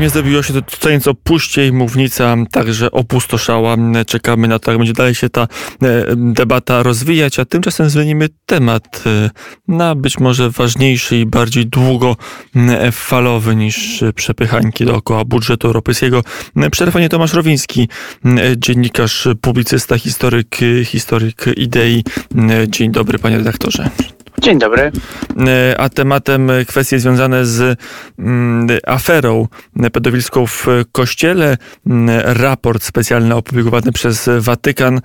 Nie zrobiło się to co nieco puściej, mównica także opustoszała. Czekamy na to, jak będzie dalej się ta e, debata rozwijać, a tymczasem zmienimy temat e, na być może ważniejszy i bardziej długofalowy niż przepychańki dookoła budżetu europejskiego. Przerwanie Tomasz Rowiński, dziennikarz, publicysta, historyk, historyk idei. Dzień dobry, panie redaktorze. Dzień dobry. E, a tematem kwestie związane z mm, aferą pedofilską w kościele, mm, raport specjalny opublikowany przez Watykan e,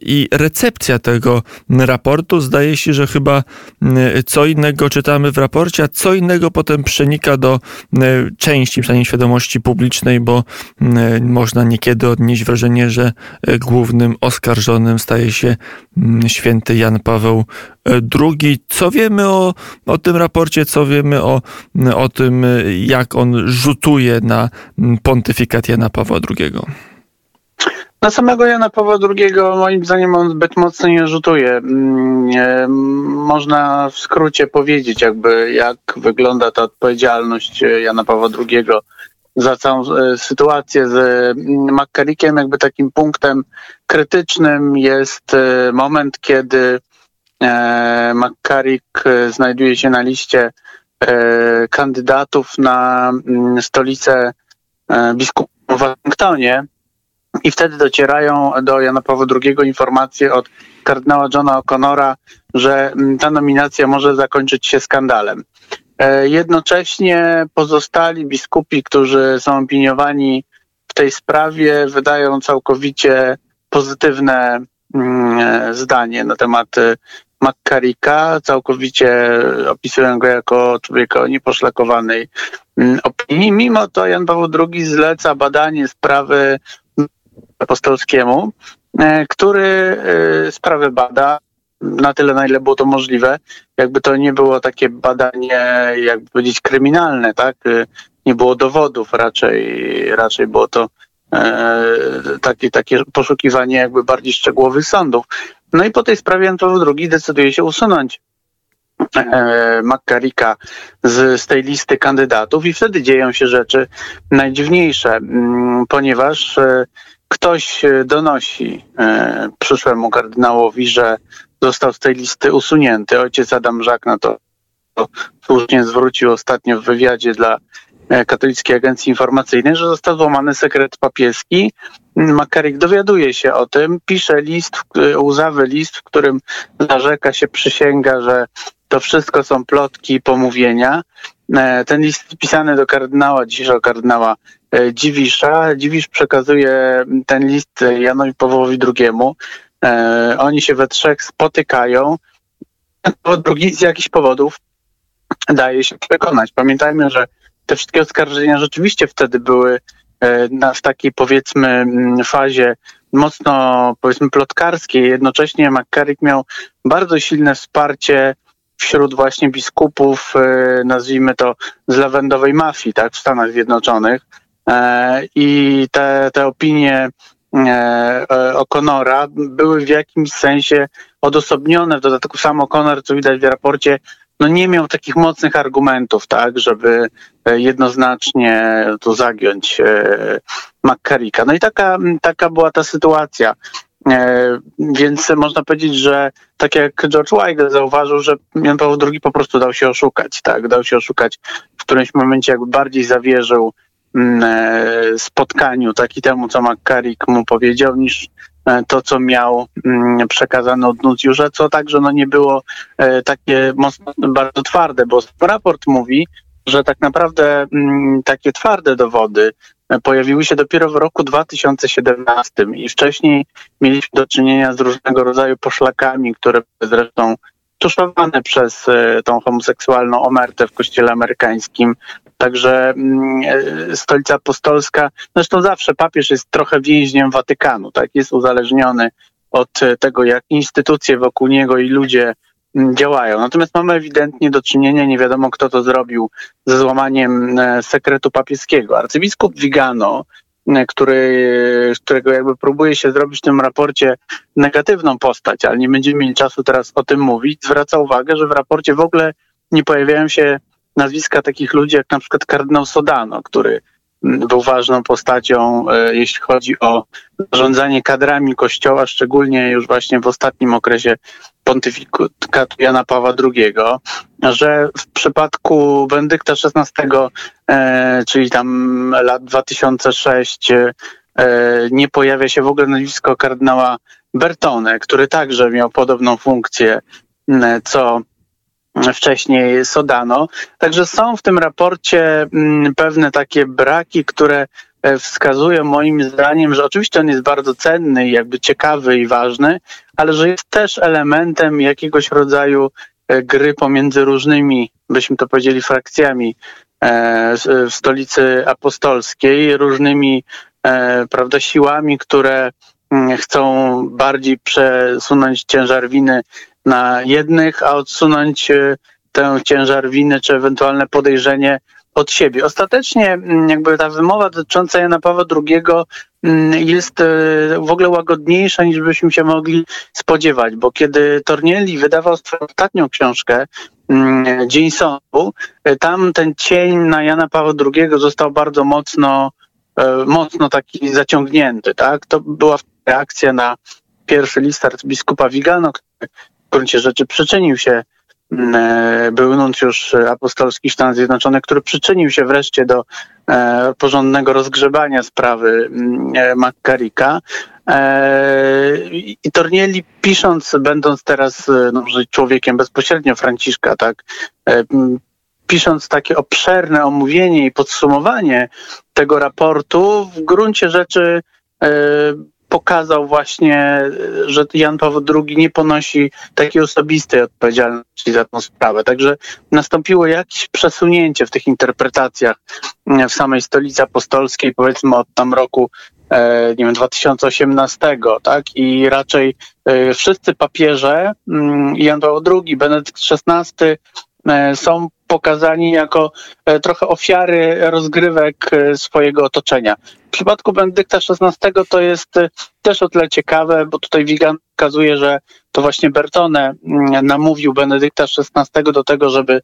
i recepcja tego raportu. Zdaje się, że chyba mm, co innego czytamy w raporcie, a co innego potem przenika do części, przynajmniej świadomości publicznej, bo można niekiedy odnieść wrażenie, że e, głównym oskarżonym staje się święty Jan Paweł II co wiemy o, o tym raporcie, co wiemy o, o tym, jak on rzutuje na pontyfikat Jana Pawła II? Na samego Jana Pawła II moim zdaniem on zbyt mocno nie rzutuje. Mm, można w skrócie powiedzieć, jakby jak wygląda ta odpowiedzialność Jana Pawła II za całą e, sytuację z mm, McCarrickiem. Jakby takim punktem krytycznym jest e, moment, kiedy E, McCarrick e, znajduje się na liście e, kandydatów na mm, stolicę biskupów w Waszyngtonie i wtedy docierają do Jana Pawła II informacje od kardynała Johna O'Connora, że mm, ta nominacja może zakończyć się skandalem. Jednocześnie pozostali biskupi, którzy są opiniowani w tej sprawie, wydają całkowicie pozytywne mm, zdanie na temat McCarricka, całkowicie opisują go jako człowieka o nieposzlakowanej mm, opinii. Mimo to Jan Paweł II zleca badanie sprawy apostolskiemu, e, który e, sprawę bada na tyle, na ile było to możliwe. Jakby to nie było takie badanie, jakby powiedzieć, kryminalne, tak? E, nie było dowodów, raczej, raczej było to takie, takie poszukiwanie jakby bardziej szczegółowych sądów. No i po tej sprawie Jan Paweł II decyduje się usunąć e, McCarricka z, z tej listy kandydatów i wtedy dzieją się rzeczy najdziwniejsze, mm, ponieważ e, ktoś donosi e, przyszłemu kardynałowi, że został z tej listy usunięty. Ojciec Adam Żak na to słusznie zwrócił ostatnio w wywiadzie dla E, Katolickiej Agencji Informacyjnej, że został złamany sekret papieski. Makarik dowiaduje się o tym, pisze list, łzawy list, w którym zarzeka się, przysięga, że to wszystko są plotki i pomówienia. E, ten list pisany do kardynała, dzisiejszego kardynała e, Dziwisza. Dziwisz przekazuje ten list Janowi Pawłowi II. Oni się we trzech spotykają. Drugi z jakichś powodów daje się przekonać. Pamiętajmy, że te wszystkie oskarżenia rzeczywiście wtedy były e, na, w takiej powiedzmy mm, fazie mocno powiedzmy plotkarskiej. Jednocześnie McCarrick miał bardzo silne wsparcie wśród właśnie biskupów, e, nazwijmy to z lawendowej mafii, tak, w Stanach Zjednoczonych. E, I te, te opinie O'Connora były w jakimś sensie odosobnione. W dodatku sam O'Connor, co widać w raporcie, no nie miał takich mocnych argumentów, tak, żeby e, jednoznacznie tu zagiąć e, McCarricka. No i taka, taka była ta sytuacja. E, więc można powiedzieć, że tak jak George Weigel zauważył, że Jan Paweł II po prostu dał się oszukać, tak, dał się oszukać w którymś momencie jakby bardziej zawierzył spotkaniu, tak i temu, co McCarrick mu powiedział, niż to, co miał mm, przekazane od Nucjusza, co także no, nie było e, takie mocno, bardzo twarde, bo raport mówi, że tak naprawdę mm, takie twarde dowody e, pojawiły się dopiero w roku 2017 i wcześniej mieliśmy do czynienia z różnego rodzaju poszlakami, które zresztą tuszowane przez tą homoseksualną omertę w kościele amerykańskim, Także mm, e, stolica apostolska, zresztą zawsze papież jest trochę więźniem Watykanu, tak? Jest uzależniony od tego, jak instytucje wokół niego i ludzie mm, działają. Natomiast mamy ewidentnie do czynienia, nie wiadomo kto to zrobił, ze złamaniem e, sekretu papieskiego. Arcybiskup Vigano, e, który, którego jakby próbuje się zrobić w tym raporcie negatywną postać, ale nie będziemy mieli czasu teraz o tym mówić, zwraca uwagę, że w raporcie w ogóle nie pojawiają się nazwiska takich ludzi jak na przykład kardynał Sodano, który był ważną postacią, jeśli chodzi o zarządzanie kadrami Kościoła, szczególnie już właśnie w ostatnim okresie pontyfikatu Jana Pawła II, że w przypadku Bendykta XVI, czyli tam lat 2006, nie pojawia się w ogóle nazwisko kardynała Bertone, który także miał podobną funkcję co wcześniej Sodano. Także są w tym raporcie mm, pewne takie braki, które e, wskazują moim zdaniem, że oczywiście on jest bardzo cenny, jakby ciekawy i ważny, ale że jest też elementem jakiegoś rodzaju e, gry pomiędzy różnymi, byśmy to powiedzieli, frakcjami e, w stolicy apostolskiej, różnymi prawda, siłami, które mm, chcą bardziej przesunąć ciężar winy na jednych, a odsunąć e, tę ciężar winy czy ewentualne podejrzenie od siebie. Ostatecznie mm, jakby ta wymowa dotycząca Jana Pawła II mm, jest e, w ogóle łagodniejsza niż byśmy się mogli spodziewać, bo kiedy Tornielli wydawał swoją ostatnią książkę mm, Dzień Sądu, e, tam ten cień na Jana Pawła II został bardzo mocno mocno taki zaciągnięty, tak? To była reakcja na pierwszy list arcybiskupa Vigano, który gruncie rzeczy przyczynił się, mm, e, był nuncjusz apostolski Stanów Zjednoczonych, który przyczynił się wreszcie do e, porządnego rozgrzebania sprawy mm, e, McCarricka. I Tornieli pisząc, będąc teraz no, człowiekiem bezpośrednio Franciszka, tak, pisząc takie obszerne omówienie i podsumowanie tego raportu, w gruncie rzeczy pokazał właśnie, że Jan Paweł II nie ponosi takiej osobistej odpowiedzialności za tę sprawę. Także nastąpiło jakieś przesunięcie w tych interpretacjach w samej stolicy apostolskiej, powiedzmy od tam roku e, nie wiem, 2018, tak? I raczej e, wszyscy papieże, mm, Jan Paweł II, Benedykt XVI, są pokazani jako trochę ofiary rozgrywek swojego otoczenia. W przypadku Benedykta XVI to jest też o tyle ciekawe, bo tutaj Wigan pokazuje, że to właśnie Bertone mm, namówił Benedykta XVI do tego, żeby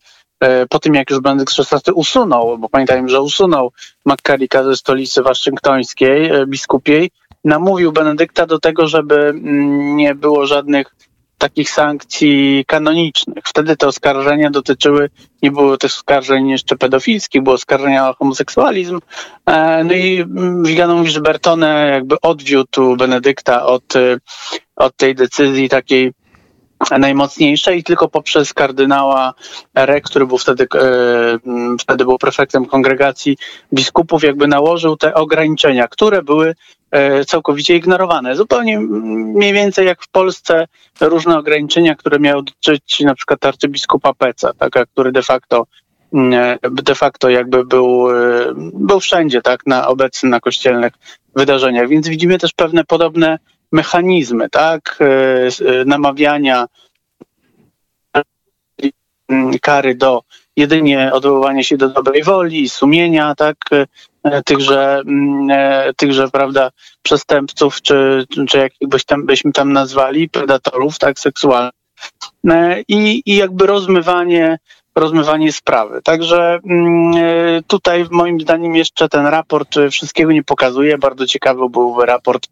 po tym jak już Benedykt XVI usunął, bo pamiętajmy, że usunął McCarricka ze stolicy waszyngtońskiej, biskupiej, namówił Benedykta do tego, żeby mm, nie było żadnych takich sankcji kanonicznych. Wtedy te oskarżenia dotyczyły, nie było też oskarżeń jeszcze pedofilskich, było oskarżenia o homoseksualizm. E, no i Wigano mówi, że Bertone jakby odwiódł Benedykta od, e, od tej decyzji takiej najmocniejszej i tylko poprzez kardynała Re, który był wtedy, e, wtedy był prefektem kongregacji biskupów, jakby nałożył te ograniczenia, które były całkowicie ignorowane. Zupełnie mniej więcej jak w Polsce różne ograniczenia, które miały dotyczyć na przykład arcybiskupa Peca, tak, który de facto mm, de facto jakby był, e, był wszędzie, tak, na obecny na kościelnych wydarzeniach. Więc widzimy też pewne podobne mechanizmy, tak, e, namawiania kary do jedynie odwoływania się do dobrej woli, sumienia, tak, E, tychże, mm, e, tychże prawda, przestępców, czy, czy jakbyś tam, byśmy tam nazwali, predatorów tak, seksualnych. E, I, I jakby rozmywanie, rozmywanie sprawy. Także mm, tutaj moim zdaniem jeszcze ten raport wszystkiego nie pokazuje. Bardzo ciekawy byłby raport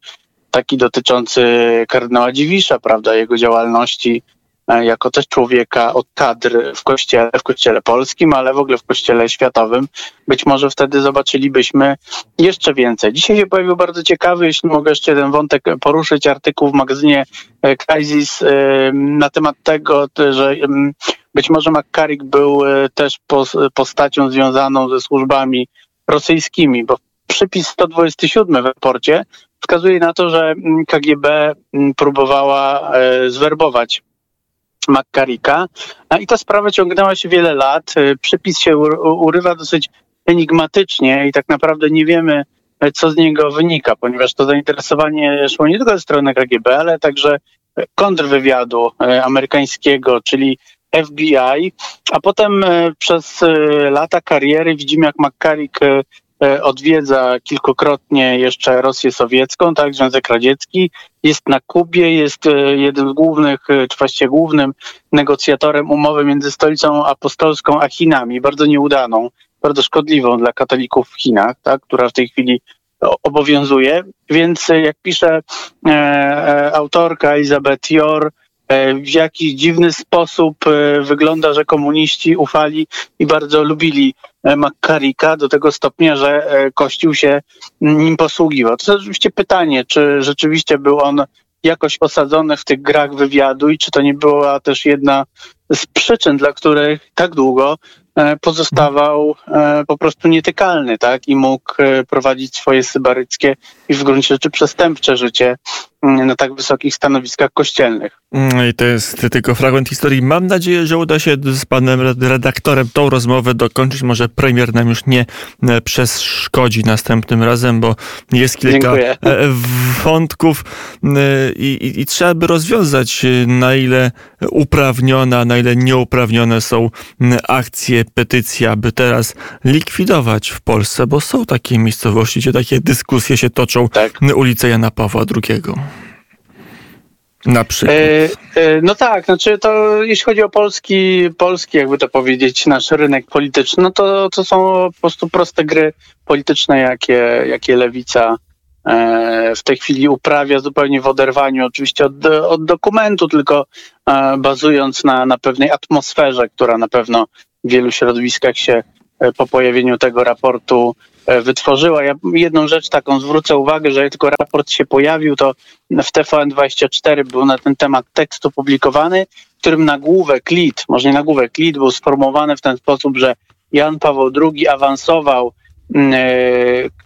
taki dotyczący kardynała Dziwisza, prawda, jego działalności E, jako też człowieka od kadr w kościele, w kościele polskim, ale w ogóle w kościele światowym. Być może wtedy zobaczylibyśmy jeszcze więcej. Dzisiaj się pojawił bardzo ciekawy, jeśli mogę jeszcze ten wątek poruszyć, artykuł w magazynie e, Crisis e, na temat tego, że być może McCarrick był też postacią związaną ze służbami rosyjskimi, bo przypis 127 w raporcie wskazuje na to, że KGB próbowała zwerbować McCarricka. I ta sprawa ciągnęła się wiele lat. Y, przepis się urywa dosyć enigmatycznie i tak naprawdę nie wiemy, y, co z niego wynika, ponieważ to zainteresowanie szło nie tylko ze strony KGB, ale także kontrwywiadu y, amerykańskiego, czyli FBI, a potem przez lata kariery widzimy, jak McCarrick odwiedza kilkukrotnie jeszcze Rosję Sowiecką, tak, Związek Radziecki, jest na Kubie, jest e, jednym z głównych, e, czy właściwie głównym negocjatorem umowy między stolicą apostolską a Chinami, bardzo nieudaną bardzo szkodliwą dla katolików w Chinach, tak, która w tej chwili obowiązuje. Więc jak pisze e, e, autorka Elizabeth Jor, e, w jakiś dziwny sposób wygląda, że komuniści ufali i bardzo lubili McCarricka do tego stopnia, że Kościół się nim posługiwał. To jest oczywiście pytanie, czy rzeczywiście był on jakoś osadzony w tych grach wywiadu i czy to nie była też jedna z przyczyn, dla których tak długo E, pozostawał e, po prostu nietykalny, tak? I mógł e, prowadzić swoje sybaryckie i w gruncie rzeczy przestępcze życie mm, na tak wysokich stanowiskach kościelnych. Mm, I to jest tylko fragment historii. Mam nadzieję, że uda się z panem redaktorem tą rozmowę dokończyć. Może premier nam już nie przeszkodzi następnym razem, bo jest kilka Dziękuję. wątków i, i, i trzeba by rozwiązać, na ile uprawnione, na ile nieuprawnione są akcje petycja, aby teraz likwidować w Polsce, bo są takie miejscowości, gdzie takie dyskusje się toczą. Tak. Ulica Jana Pawła II. Na przykład. E, e, no tak, znaczy to jeśli chodzi o polski, polski, jakby to powiedzieć, nasz rynek polityczny, no to, to są po prostu proste gry polityczne, jakie, jakie lewica e, w tej chwili uprawia zupełnie w oderwaniu oczywiście od, od dokumentu, tylko bazując na, na pewnej atmosferze, która na pewno w wielu środowiskach się po pojawieniu tego raportu wytworzyła. Ja jedną rzecz taką zwrócę uwagę, że jak tylko raport się pojawił, to w TVN24 był na ten temat tekst opublikowany, w którym nagłówek lead, może nie nagłówek lead, był sformułowany w ten sposób, że Jan Paweł II awansował mm,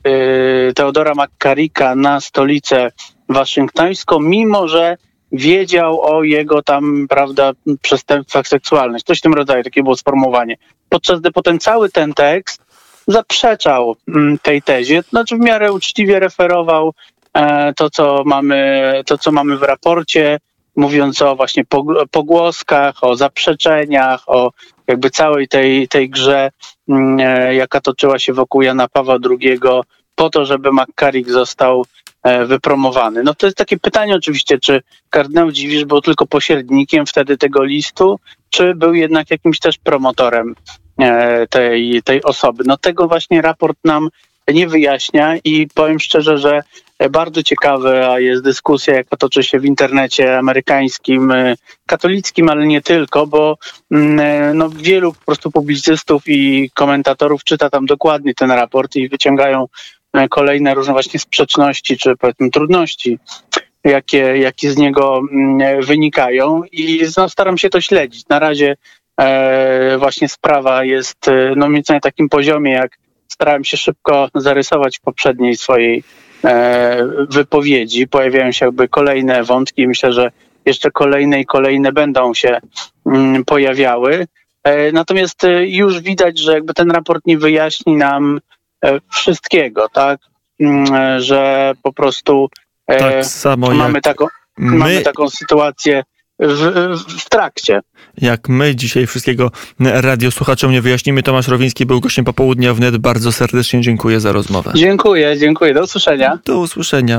e, Teodora McCarricka na stolicę waszyngtońską, mimo że wiedział o jego tam, prawda, przestępstwach seksualnych. Coś w tym rodzaju, takie było sformułowanie. Podczas gdy potem cały ten tekst zaprzeczał mm, tej tezie, znaczy w miarę uczciwie referował e, to, co mamy, to, co mamy w raporcie, mówiąc o właśnie pogłoskach, o zaprzeczeniach, o jakby całej tej, tej grze, mm, e, jaka toczyła się wokół Jana Pawła II, po to, żeby McCarrick został E, wypromowany. No to jest takie pytanie oczywiście, czy kardynał Dziwisz był tylko pośrednikiem wtedy tego listu, czy był jednak jakimś też promotorem tej, tej osoby. No tego właśnie raport nam nie wyjaśnia i powiem szczerze, że bardzo ciekawa jest dyskusja, jaka toczy się w internecie amerykańskim, e, katolickim, ale nie tylko, bo mm, no, wielu po prostu publicystów i komentatorów czyta tam dokładnie ten raport i wyciągają E, kolejne różne właśnie sprzeczności czy powiedzmy trudności, jakie, jakie z niego mm, wynikają i no, staram się to śledzić. Na razie e, właśnie sprawa jest e, no mniej na takim poziomie, jak starałem się szybko zarysować w poprzedniej swojej e, wypowiedzi. Pojawiają się jakby kolejne wątki. Myślę, że jeszcze kolejne i kolejne będą się mm, pojawiały. E, natomiast e, już widać, że jakby ten raport nie wyjaśni nam E, wszystkiego, tak? Mm, e, że po prostu e, tak mamy, taką, my... mamy taką sytuację w, w, trakcie. Jak my dzisiaj wszystkiego radiosłuchaczom nie wyjaśnimy, Tomasz Rowiński był gościem popołudnia wnet. Bardzo serdecznie dziękuję za rozmowę. Dziękuję, dziękuję. Do usłyszenia. Do usłyszenia.